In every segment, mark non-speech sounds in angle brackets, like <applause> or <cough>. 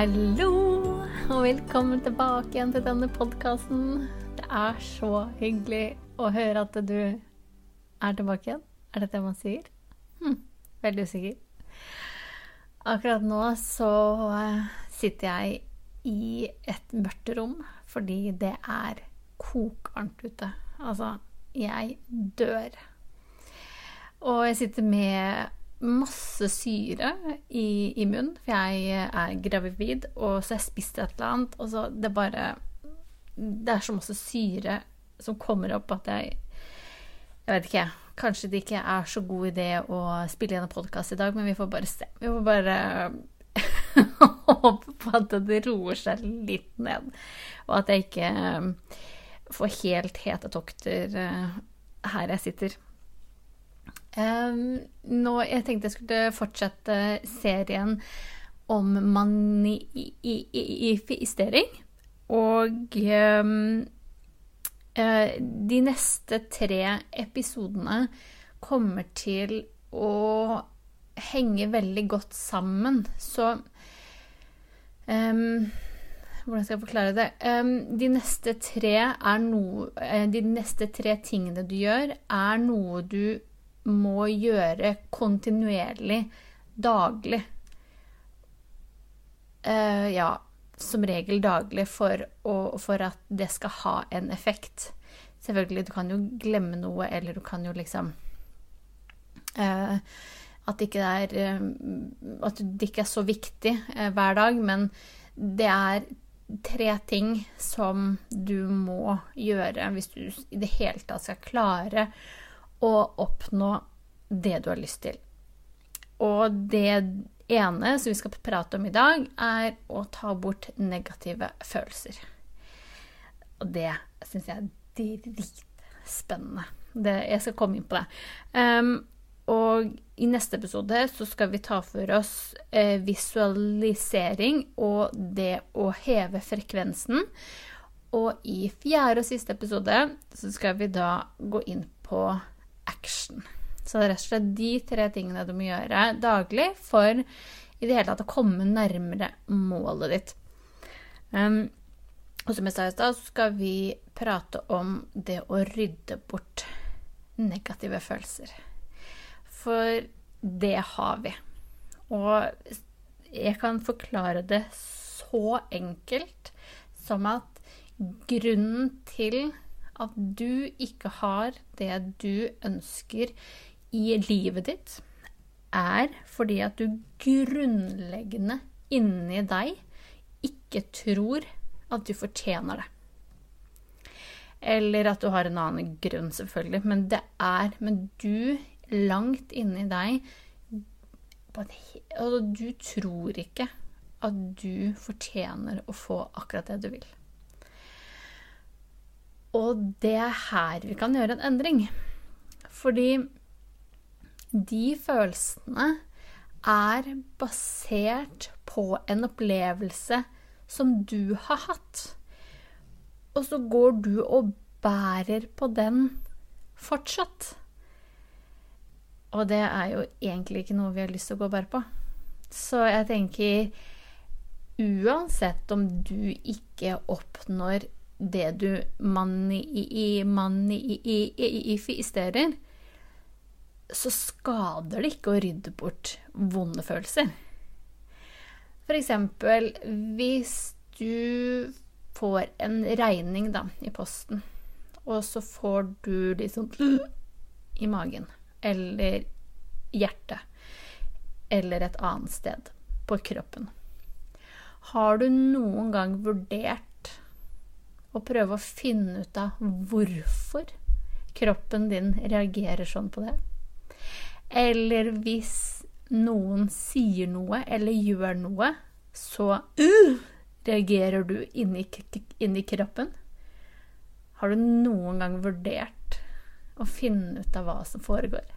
Hallo, og velkommen tilbake igjen til denne podkasten. Det er så hyggelig å høre at du er tilbake igjen. Er det det man sier? Hm, veldig usikker. Akkurat nå så eh, sitter jeg i et mørkt rom fordi det er kokvarmt ute. Altså, jeg dør. Og jeg sitter med masse syre i, i munnen, for jeg er gravid, og så har jeg spist et eller annet, og så det bare Det er så masse syre som kommer opp at jeg Jeg vet ikke, kanskje det ikke er så god idé å spille igjen en podkast i dag, men vi får bare se. Vi får bare <laughs> håpe på at det roer seg litt ned, og at jeg ikke um, får helt hete tokter uh, her jeg sitter. Um, nå, jeg tenkte jeg skulle fortsette serien om manifestering. Og um, de neste tre episodene kommer til å henge veldig godt sammen. Så um, hvordan skal jeg forklare det? de, neste tre er noe, de neste tre tingene du gjør, er noe du må gjøre kontinuerlig, daglig. Uh, ja, som regel daglig for, å, for, at det skal ha en effekt. Selvfølgelig, du kan jo glemme noe, eller du kan jo liksom uh, At ikke er uh, At det ikke er så viktig hver dag, men det er tre ting som du må gjøre hvis du i det hele tatt skal klare å oppnå det du har lyst til. Og det ene som vi skal prate om i dag, er å ta bort negative følelser. Og det syns jeg er dritspennende. Det, jeg skal komme inn på det. Um, og i neste episode så skal vi ta for oss eh, visualisering og det å heve frekvensen. Og i fjerde og siste episode så skal vi da gå inn på action. Så det er rett og slett de tre tingene du må gjøre daglig for i det hele tatt å komme nærmere målet ditt. Um, og som jeg sa i stad, så skal vi prate om det å rydde bort negative følelser. For det har vi. Og jeg kan forklare det så enkelt som at grunnen til at du ikke har det du ønsker i livet ditt, er fordi at du grunnleggende inni deg ikke tror at du fortjener det. Eller at du har en annen grunn, selvfølgelig. Men det er Men du, langt inni deg altså, Du tror ikke at du fortjener å få akkurat det du vil. Og det er her vi kan gjøre en endring. Fordi de følelsene er basert på en opplevelse som du har hatt. Og så går du og bærer på den fortsatt. Og det er jo egentlig ikke noe vi har lyst til å gå og bære på. Så jeg tenker uansett om du ikke oppnår det du manifesterer, så skader det ikke å rydde bort vonde følelser. For eksempel hvis du får en regning da, i posten, og så får du liksom i magen eller hjertet eller et annet sted på kroppen. Har du noen gang vurdert og prøve å finne ut av hvorfor kroppen din reagerer sånn på det. Eller hvis noen sier noe eller gjør noe, så uh, reagerer du inni, inni kroppen. Har du noen gang vurdert å finne ut av hva som foregår?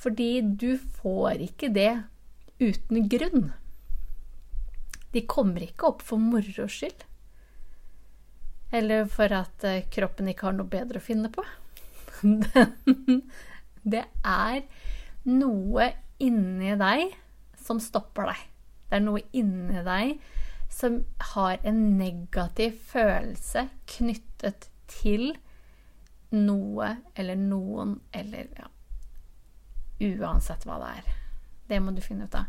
Fordi du får ikke det uten grunn. De kommer ikke opp for moro skyld. Eller for at eh, kroppen ikke har noe bedre å finne på. <laughs> det er noe inni deg som stopper deg. Det er noe inni deg som har en negativ følelse knyttet til noe eller noen eller ja, Uansett hva det er. Det må du finne ut av.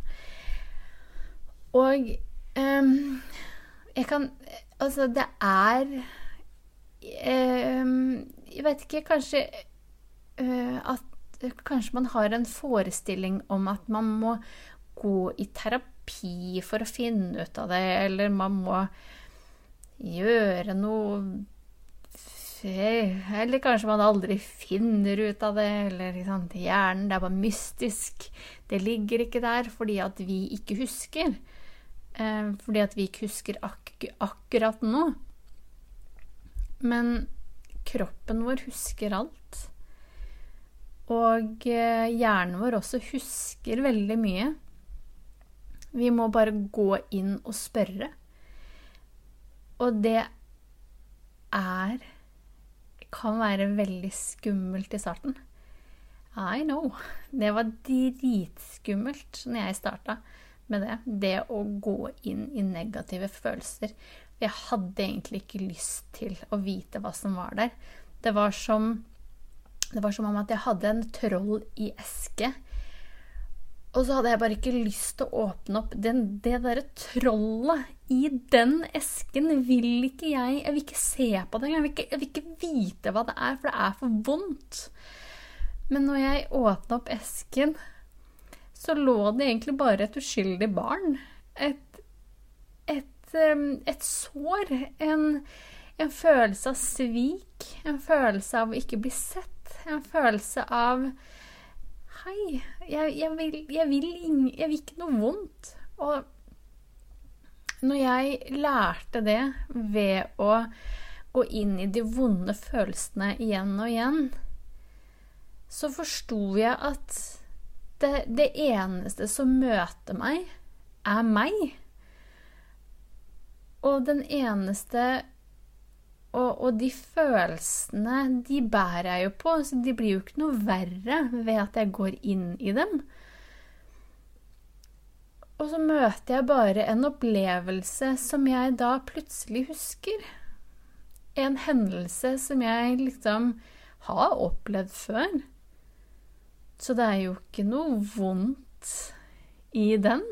Og um, jeg kan Altså, det er eh, Jeg vet ikke, kanskje eh, at Kanskje man har en forestilling om at man må gå i terapi for å finne ut av det, eller man må gjøre noe eller kanskje man aldri finner ut av det, eller liksom, hjernen det er bare mystisk. Det ligger ikke der fordi at vi ikke husker. Eh, fordi at vi ikke husker ak akkurat nå. Men kroppen vår husker alt. Og eh, hjernen vår også husker veldig mye. Vi må bare gå inn og spørre. Og det er kan være veldig skummelt i starten. I know. Det var dritskummelt når jeg starta med det. Det å gå inn i negative følelser. Jeg hadde egentlig ikke lyst til å vite hva som var der. Det var som, det var som om at jeg hadde en troll i eske og så hadde jeg bare ikke lyst til å åpne opp den, det derre trollet i den esken. Vil ikke jeg Jeg vil ikke se på det engang. Jeg, jeg, vil ikke vite hva det er, for det er for vondt. Men når jeg åpna opp esken, så lå det egentlig bare et uskyldig barn. Et, et, et sår. En, en følelse av svik. En følelse av å ikke bli sett. En følelse av Hei, jeg, jeg, vil, jeg, vil jeg, vil, ikke noe vondt. Og når jeg lærte det ved å gå inn i de vonde følelsene igjen og igjen, så forsto jeg at det, det eneste som møter meg, er meg. Og den eneste og, og, de følelsene, de bærer jeg jo på, så de blir jo ikke noe verre ved at jeg går inn i dem. Og så møter jeg bare en opplevelse som jeg da plutselig husker. En hendelse som jeg liksom har opplevd før. Så det er jo ikke noe vondt i den.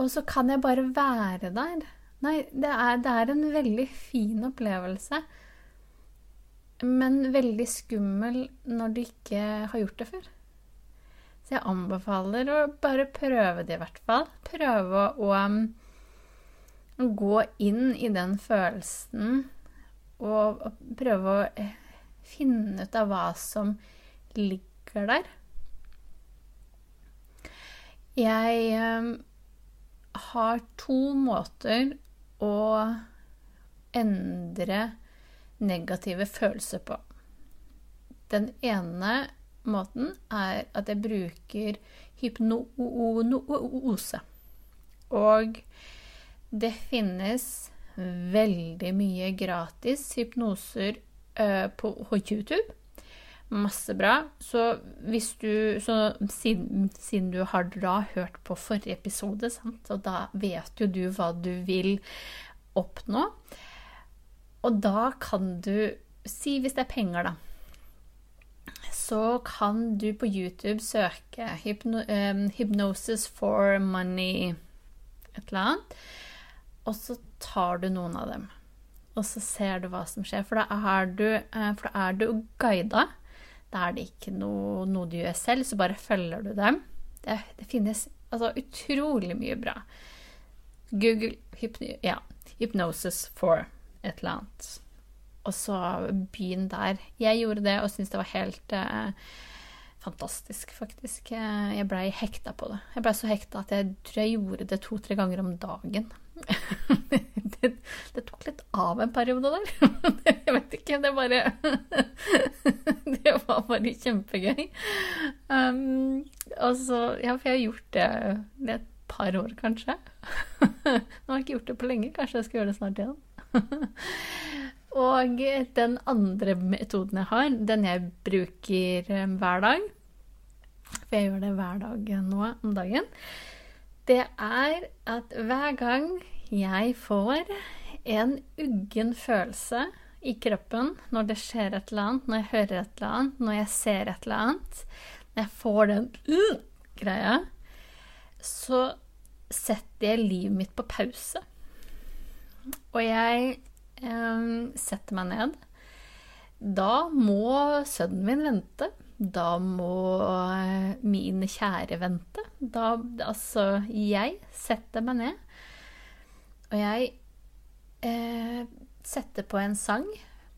Og så kan jeg bare være der. Nei, det er, det er, en veldig fin opplevelse. Men veldig skummel når du ikke har gjort det før. Så jeg anbefaler å bare prøve det, i hvert fall. Prøve å, um, å gå inn i den følelsen og, prøve å finne ut av hva som ligger der. Jeg um, har to måter å endre negative følelser på. Den ene måten er at jeg bruker hypnoose. Og det finnes veldig mye gratis hypnoser uh, på YouTube. Masse bra. Så hvis du så siden, siden, du har da hørt på forrige episode, sant, og da vet jo du hva du vil oppnå. Og da kan du si, hvis det er penger, da så kan du på YouTube søke hypno, um, 'Hypnosis for money' et eller annet. Og så tar du noen av dem. Og så ser du hva som skjer. For da er du, uh, for da er du guida. Da er det ikke noe, noe, du gjør selv, så bare følger du dem. Det, det finnes altså utrolig mye bra. Google hypno, ja, 'hypnosis for' et eller annet. Og så begynn der. Jeg gjorde det og syntes det var helt eh, fantastisk, faktisk. Jeg blei hekta på det. Jeg blei så hekta at jeg tror jeg gjorde det to-tre ganger om dagen. <laughs> det, det, tok litt av en periode der. <laughs> jeg vet ikke, det bare <laughs> Det var bare kjempegøy. Um, og så Ja, for jeg har gjort det i et par år, kanskje. Nå har jeg ikke gjort det på lenge. Kanskje jeg skal gjøre det snart igjen. og den andre metoden jeg har, den jeg bruker um, hver dag for jeg gjør det hver dag nå om dagen, det er at hver gang jeg får en uggen følelse i kroppen når det skjer et eller annet, når jeg hører et eller annet, når jeg ser et eller annet, når jeg får den uh, greia, så setter jeg livet mitt på pause. Og jeg eh, setter meg ned. Da må sønnen min vente. Da må min mine kjære vente. Da Altså, jeg setter meg ned. Og jeg eh, setter på en sang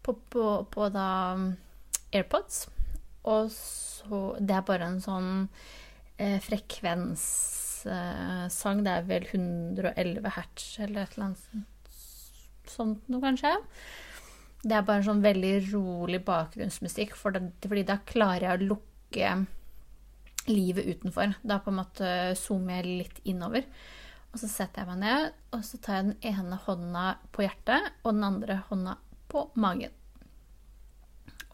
på, på, på da AirPods. Og så Det er bare en sånn eh, frekvenssang. det er vel 111 hertz eller et eller annet sånt noe, kanskje. Det er bare en sånn veldig rolig bakgrunnsmusikk, for det, fordi da klarer jeg å lukke livet utenfor. Da på en måte zoomer jeg litt innover. Og så setter jeg meg ned, og så tar jeg den ene hånda på hjertet og den andre hånda på magen.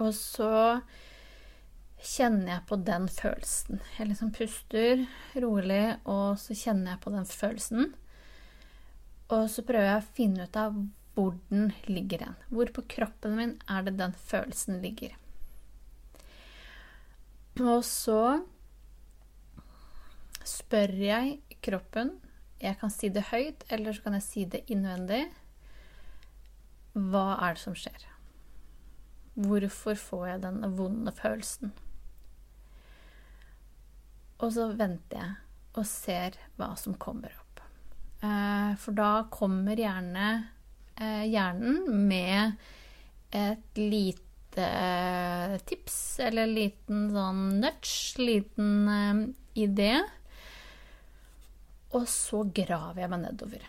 Og så kjenner jeg på den følelsen. Jeg liksom puster rolig, og så kjenner jeg på den følelsen. Og så prøver jeg å finne ut av hvor den ligger den? Hvor på kroppen min er det den følelsen ligger. Og så spør jeg kroppen Jeg kan si det høyt, eller så kan jeg si det innvendig. Hva er det som skjer? Hvorfor får jeg den vonde følelsen? Og så venter jeg og ser hva som kommer opp. Eh, for da kommer gjerne hjernen med et lite eh, tips, eller liten sånn nudge, liten idé. Og så graver jeg meg nedover.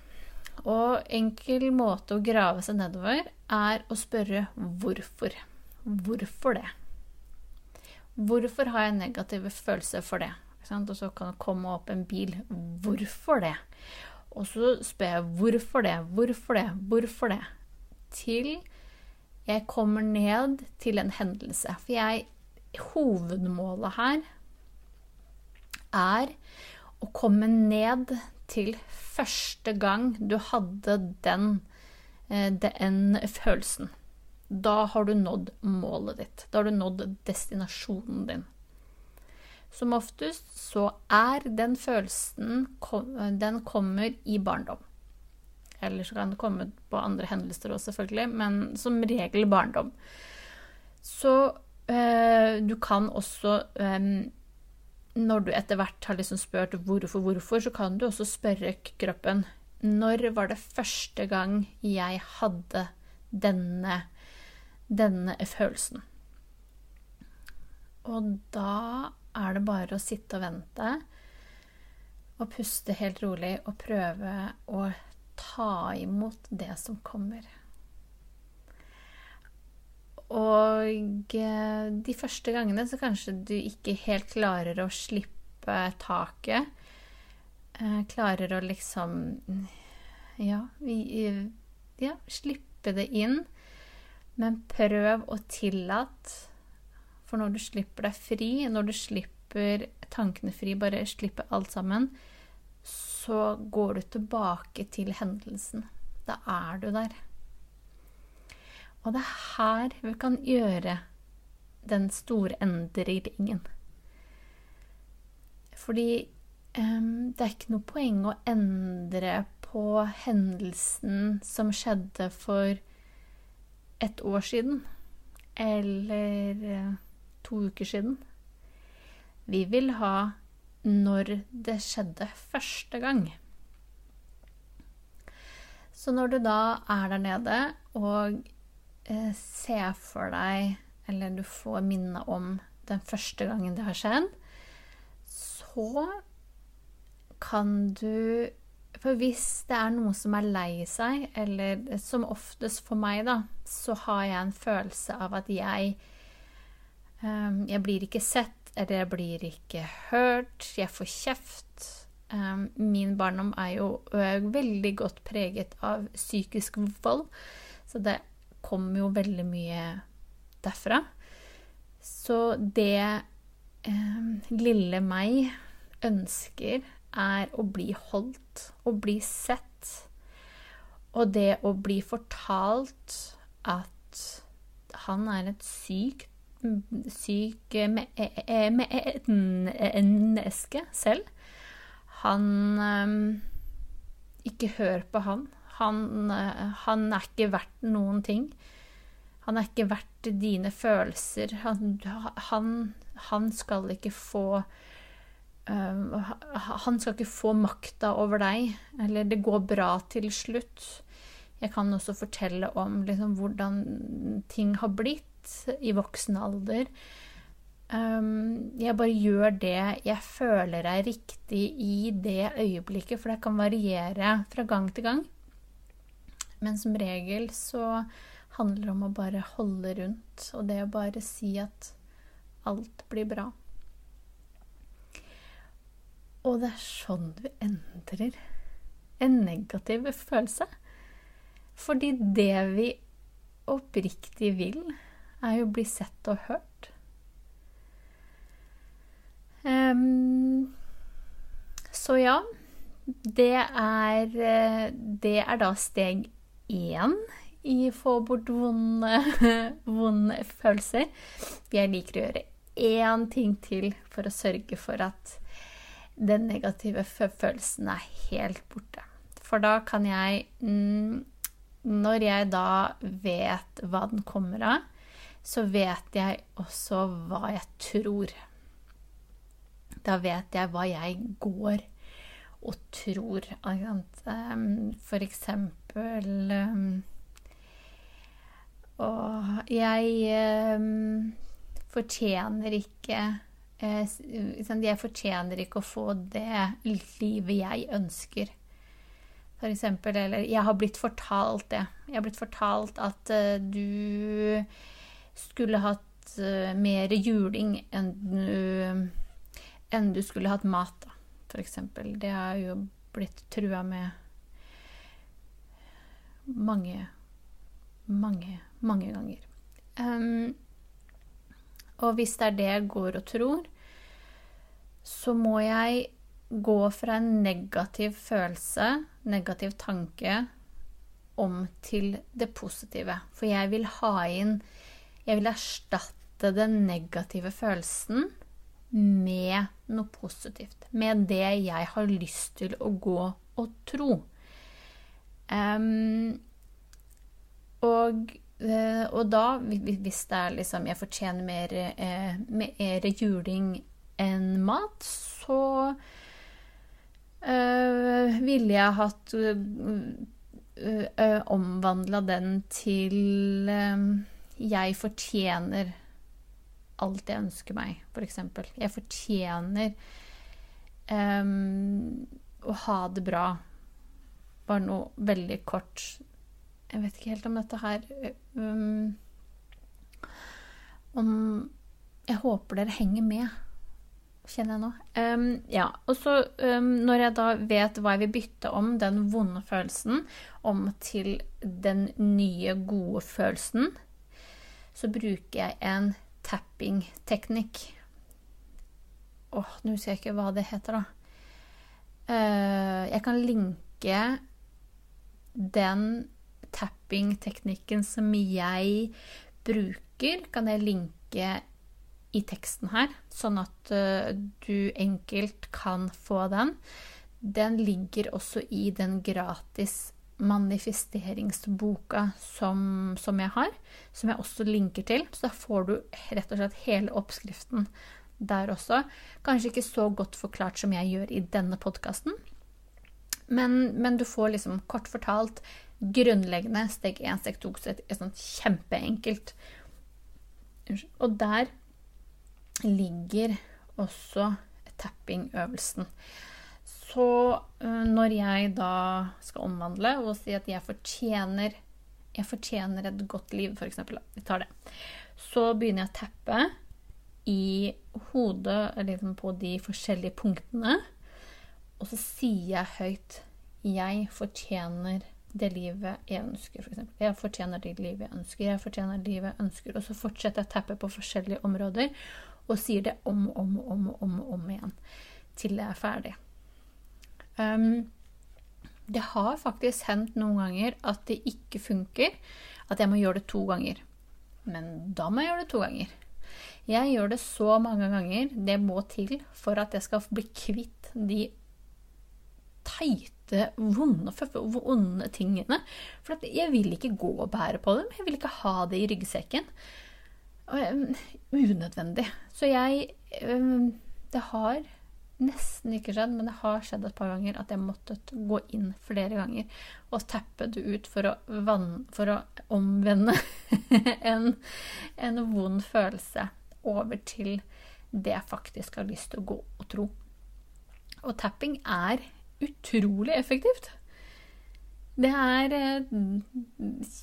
Og enkel måte å grave seg nedover er å spørre hvorfor. Hvorfor det? Hvorfor har jeg negative følelser for det? Og så kan det komme opp en bil. Hvorfor det? Og så spør jeg hvorfor det, hvorfor det, hvorfor det? Til jeg kommer ned til en hendelse. For jeg Hovedmålet her er å komme ned til første gang du hadde den, eh, den følelsen. Da har du nådd målet ditt. Da har du nådd destinasjonen din. Som oftest så er den følelsen Den kommer i barndom. Eller så kan det komme på andre hendelser også, selvfølgelig, men som regel barndom. Så øh, du kan også øh, Når du etter hvert har liksom spurt hvorfor, hvorfor, så kan du også spørre kroppen Når var det første gang jeg hadde denne, denne følelsen? Og da er det bare å sitte og vente og puste helt rolig og prøve å ta imot det som kommer. Og eh, de første gangene så kanskje du ikke helt klarer å slippe taket. Eh, klarer å liksom ja, ja, slippe det inn. Men prøv å tillate for når du slipper deg fri, når du slipper tankene fri, bare slipper alt sammen, så går du tilbake til hendelsen. Da er du der. Og det er her vi kan gjøre den store endringen. Fordi um, det er ikke noe poeng å endre på hendelsen som skjedde for et år siden. Eller eh, to uker siden. Vi vil ha når det skjedde første gang. Så når du da er der nede og eh, ser for deg, eller du får minne om den første gangen det har skjedd, så kan du For hvis det er noe som er lei seg, eller som oftest for meg, da, så har jeg en følelse av at jeg jeg blir ikke sett, eller jeg blir ikke hørt. Jeg får kjeft. Um, min barndom er jo veldig godt preget av psykisk vold, så det kommer jo veldig mye derfra. Så det eh, lille meg ønsker, er å bli holdt, å bli sett. Og det å bli fortalt at han er et sykt syk menneske selv. Han Ikke hør på han. Han, han er ikke verdt noen ting. Han er ikke verdt dine følelser. Han, han, han skal ikke få uh, Han skal ikke få makta over deg. Eller det går bra til slutt. Jeg kan også fortelle om liksom, hvordan ting har blitt i voksen alder. Um, jeg bare gjør det jeg føler er riktig i det øyeblikket, for det kan variere fra gang til gang. Men som regel så handler det om å bare holde rundt, og det å bare si at alt blir bra. Og det er sånn du endrer en negativ følelse. Fordi det vi oppriktig vil, er jo å bli sett og hørt. Um, så ja, det er, det er da steg én i få bort vonde, vonde følelser. Jeg liker å gjøre én ting til for å sørge for at den negative følelsen er helt borte. For da kan jeg mm, Når jeg da vet hva den kommer av, så vet jeg også hva jeg tror. Da vet jeg hva jeg går og tror. For eksempel og jeg eh, fortjener ikke eh, Jeg fortjener ikke å få det livet jeg ønsker. For eksempel, eller jeg har blitt fortalt det. Jeg har blitt fortalt at uh, du skulle hatt uh, mer juling enn du, enn du skulle hatt mat, da, eksempel. Det har jo blitt trua med mange, mange mange ganger. Um, og hvis det er det jeg går og tror, så må jeg gå fra en negativ følelse, negativ tanke, om til det positive. For jeg vil ha inn Jeg vil erstatte den negative følelsen med noe positivt. Med det jeg har lyst til å gå og tro. Um, og Eh, og da, hvis det er liksom Jeg fortjener mer, eh, mer juling enn mat, så øh, ville jeg hatt øh, omvandla den til øh, Jeg fortjener alt jeg ønsker meg, f.eks. Jeg fortjener um, å ha det bra. Bare noe veldig kort jeg vet ikke helt om dette her um, Om Jeg håper dere henger med, kjenner jeg nå. Um, ja, og så når jeg da vet hva jeg vil bytte om den vonde følelsen om til den nye, gode følelsen, så bruker jeg en tapping-teknikk. Åh, oh, nå husker jeg ikke hva det heter, da. Uh, jeg kan linke den tapping-teknikken som jeg bruker, kan jeg linke i teksten her, sånn at uh, du enkelt kan få den. Den ligger også i den gratis manifesteringsboka som, som, jeg har, som jeg også linker til. Så da får du rett og slett hele oppskriften der også. Kanskje ikke så godt forklart som jeg gjør i denne podkasten, men, men, du får liksom kort fortalt grunnleggende steg 1, steg 2, steg er sånn kjempeenkelt. Og der ligger også tapping-øvelsen. Så øh, når jeg da skal omvandle og si at jeg fortjener, jeg fortjener et godt liv, f.eks., vi tar det, så begynner jeg å tappe i hodet liksom på de forskjellige punktene. Og så sier jeg høyt 'Jeg fortjener det livet jeg ønsker', f.eks. For jeg fortjener det livet jeg ønsker. Jeg fortjener det livet jeg ønsker. Og så fortsetter jeg å tappe på forskjellige områder. Og sier det om og om, om, om, om igjen til jeg er ferdig. Um, det har faktisk hendt noen ganger at det ikke funker. At jeg må gjøre det to ganger. Men da må jeg gjøre det to ganger. Jeg gjør det så mange ganger det må til for at jeg skal bli kvitt de teite, vonde, vonde tingene. For jeg vil ikke gå og bære på dem. Jeg vil ikke ha det i ryggsekken. Unødvendig. Så jeg Det har nesten ikke skjedd, men det har skjedd et par ganger at jeg måtte gå inn flere ganger og tappe det ut for å, vann, for å omvende <laughs> en, en vond følelse over til det jeg faktisk har lyst til å gå og tro. Og tapping er utrolig effektivt. Det er en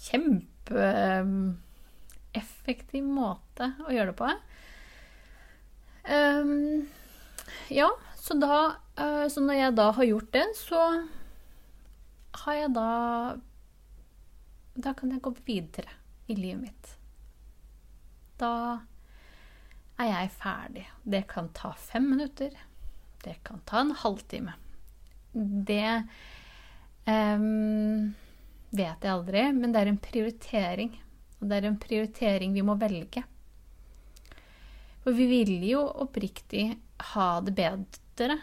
kjempeeffektiv måte å gjøre det på. Um, ja, så da uh, Så når jeg da har gjort det, så har jeg da Da kan jeg gå videre i livet mitt. Da er jeg ferdig. Det kan ta fem minutter. Det kan ta en halvtime det um, vet jeg aldri, men det er en prioritering. Og det er en prioritering vi må velge. For vi vil jo oppriktig ha det bedre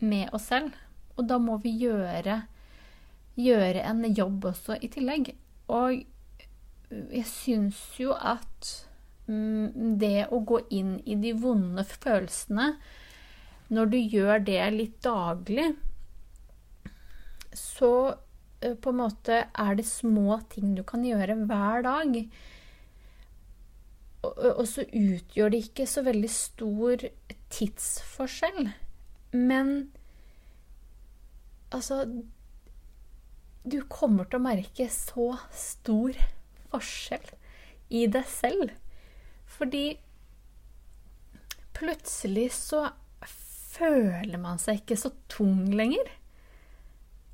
med oss selv. Og da må vi gjøre, gjøre en jobb også i tillegg. Og jeg syns jo at mm, det å gå inn i de vonde følelsene når du gjør det litt daglig, så eh, på en måte er det små ting du kan gjøre hver dag. Og, så utgjør det ikke så veldig stor tidsforskjell. Men altså Du kommer til å merke så stor forskjell i deg selv. Fordi plutselig så føler man seg ikke så tung lenger.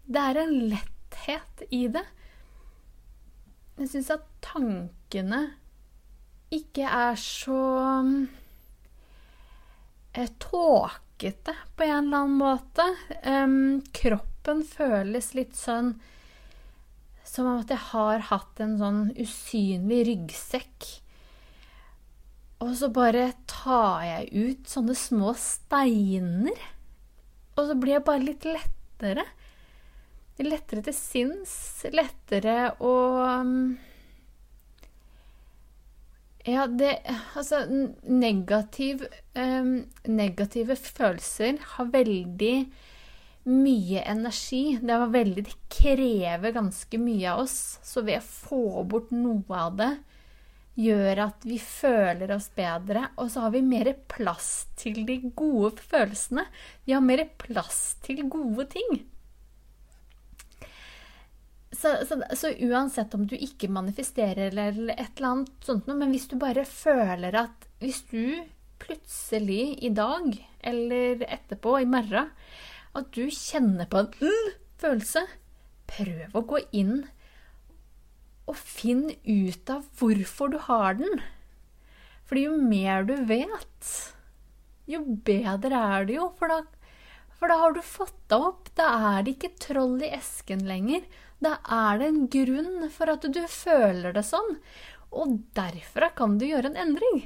Det er en letthet i det. Jeg syns at tankene ikke er så eh, tåkete på en eller annen måte. Um, kroppen føles litt sånn som om at jeg har hatt en sånn usynlig ryggsekk. Og så bare tar jeg ut sånne små steiner. Og så blir jeg bare litt lettere lettere til sinns, lettere å um, Ja, det Altså, negativ, um, negative følelser har veldig mye energi. Det, veldig, det krever ganske mye av oss. Så ved å få bort noe av det, gjør at vi føler oss bedre. Og så har vi mer plass til de gode følelsene. Vi har mer plass til gode ting. Så, så, så, uansett om du ikke manifesterer eller et eller annet sånt noe, men hvis du bare føler at hvis du plutselig i dag eller etterpå, i morgen, at du kjenner på en mm, følelse, prøv å gå inn og finn ut av hvorfor du har den. Fordi jo mer du vet, jo bedre er det jo. For da, for da har du deg opp. Da er det ikke troll i esken lenger. Da er det en grunn for at du føler det sånn. Og derfra kan du gjøre en endring.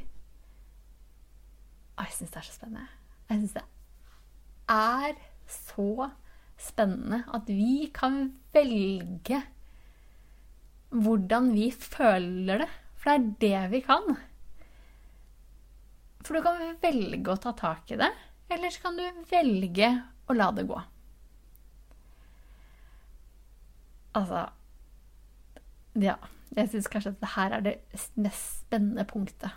Jeg syns det er så spennende. Jeg syns det er så spennende at vi kan velge hvordan vi føler det. For det er det vi kan. For du kan velge å ta tak i det, eller så kan du velge å la det gå. Altså Ja. Jeg syns kanskje at det her er det mest spennende punktet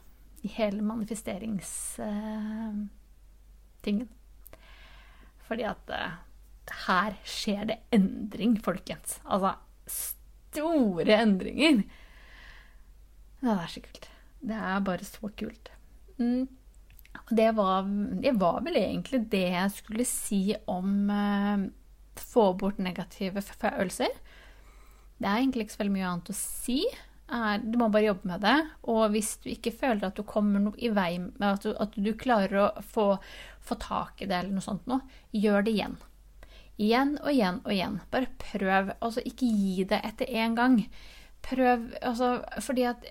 i hele manifesteringstingen. Fordi at uh, her skjer det endring, folkens. Altså store endringer. Ja, det er så kult. Det er bare så kult. Mm. Det, var, det, var, vel egentlig det jeg skulle si om uh, få bort negative følelser. Det er egentlig ikke så veldig mye annet å si. Du må bare jobbe med det. Og hvis du ikke føler at du kommer noe i vei med at du, at du klarer å få, få, tak i det, eller noe sånt noe, gjør det igjen. Igjen og igjen og igjen. Bare prøv. Altså, ikke gi det etter én gang. Prøv altså, Fordi at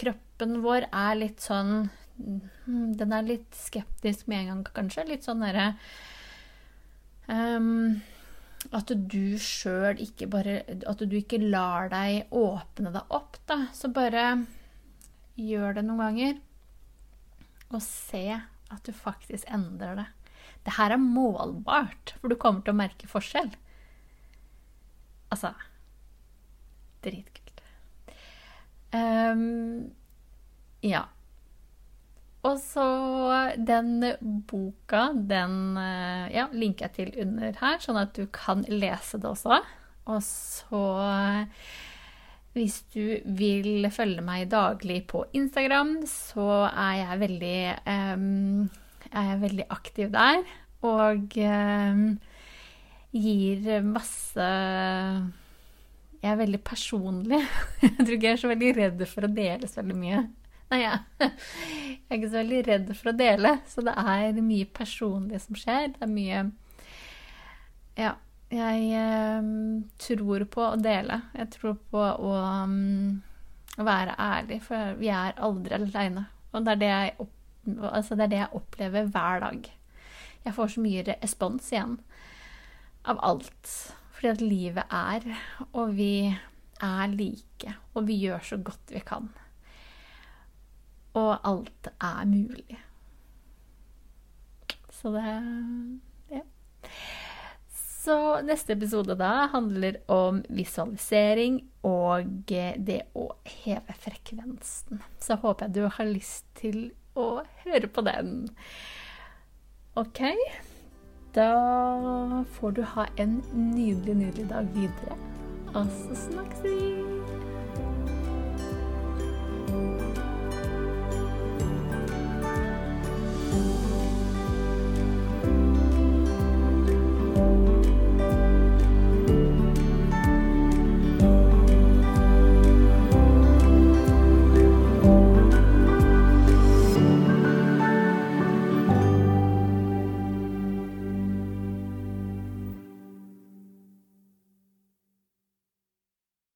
kroppen vår er litt sånn hmm, Den er litt skeptisk med en gang, kanskje. Litt sånn derre um, at du sjøl ikke bare At du ikke lar deg åpne deg opp, da. Så bare gjør det noen ganger. Og se at du faktisk endrer det. Det her er målbart, for du kommer til å merke forskjell. Altså Dritkult. Um, ja. Og så den boka, den eh, ja, linker jeg til under her, sånn at du kan lese det også. Og så hvis du vil følge meg daglig på Instagram, så er jeg veldig, um, er veldig aktiv der. Og um, gir masse Jeg er veldig personlig. <laughs> Jeg tror ikke jeg er så veldig redd for å dele så veldig mye. Nei, <laughs> ja. jeg er ikke så veldig redd for å dele, så det er mye personlig som skjer. Det er mye Ja. Jeg eh, tror på å dele. Jeg tror på å, um, være ærlig, for vi er aldri aleine. Og det er det, jeg, opp, altså det er det jeg opplever hver dag. Jeg får så mye respons igjen av alt. Fordi at livet er, og vi er like, og vi gjør så godt vi kan. Og alt er mulig. Så det Ja. Så neste episode da handler om visualisering og det å heve frekvensen. Så håper jeg du har lyst til å høre på den. OK? Da får du ha en nydelig, nydelig dag videre. Og så snakkes vi!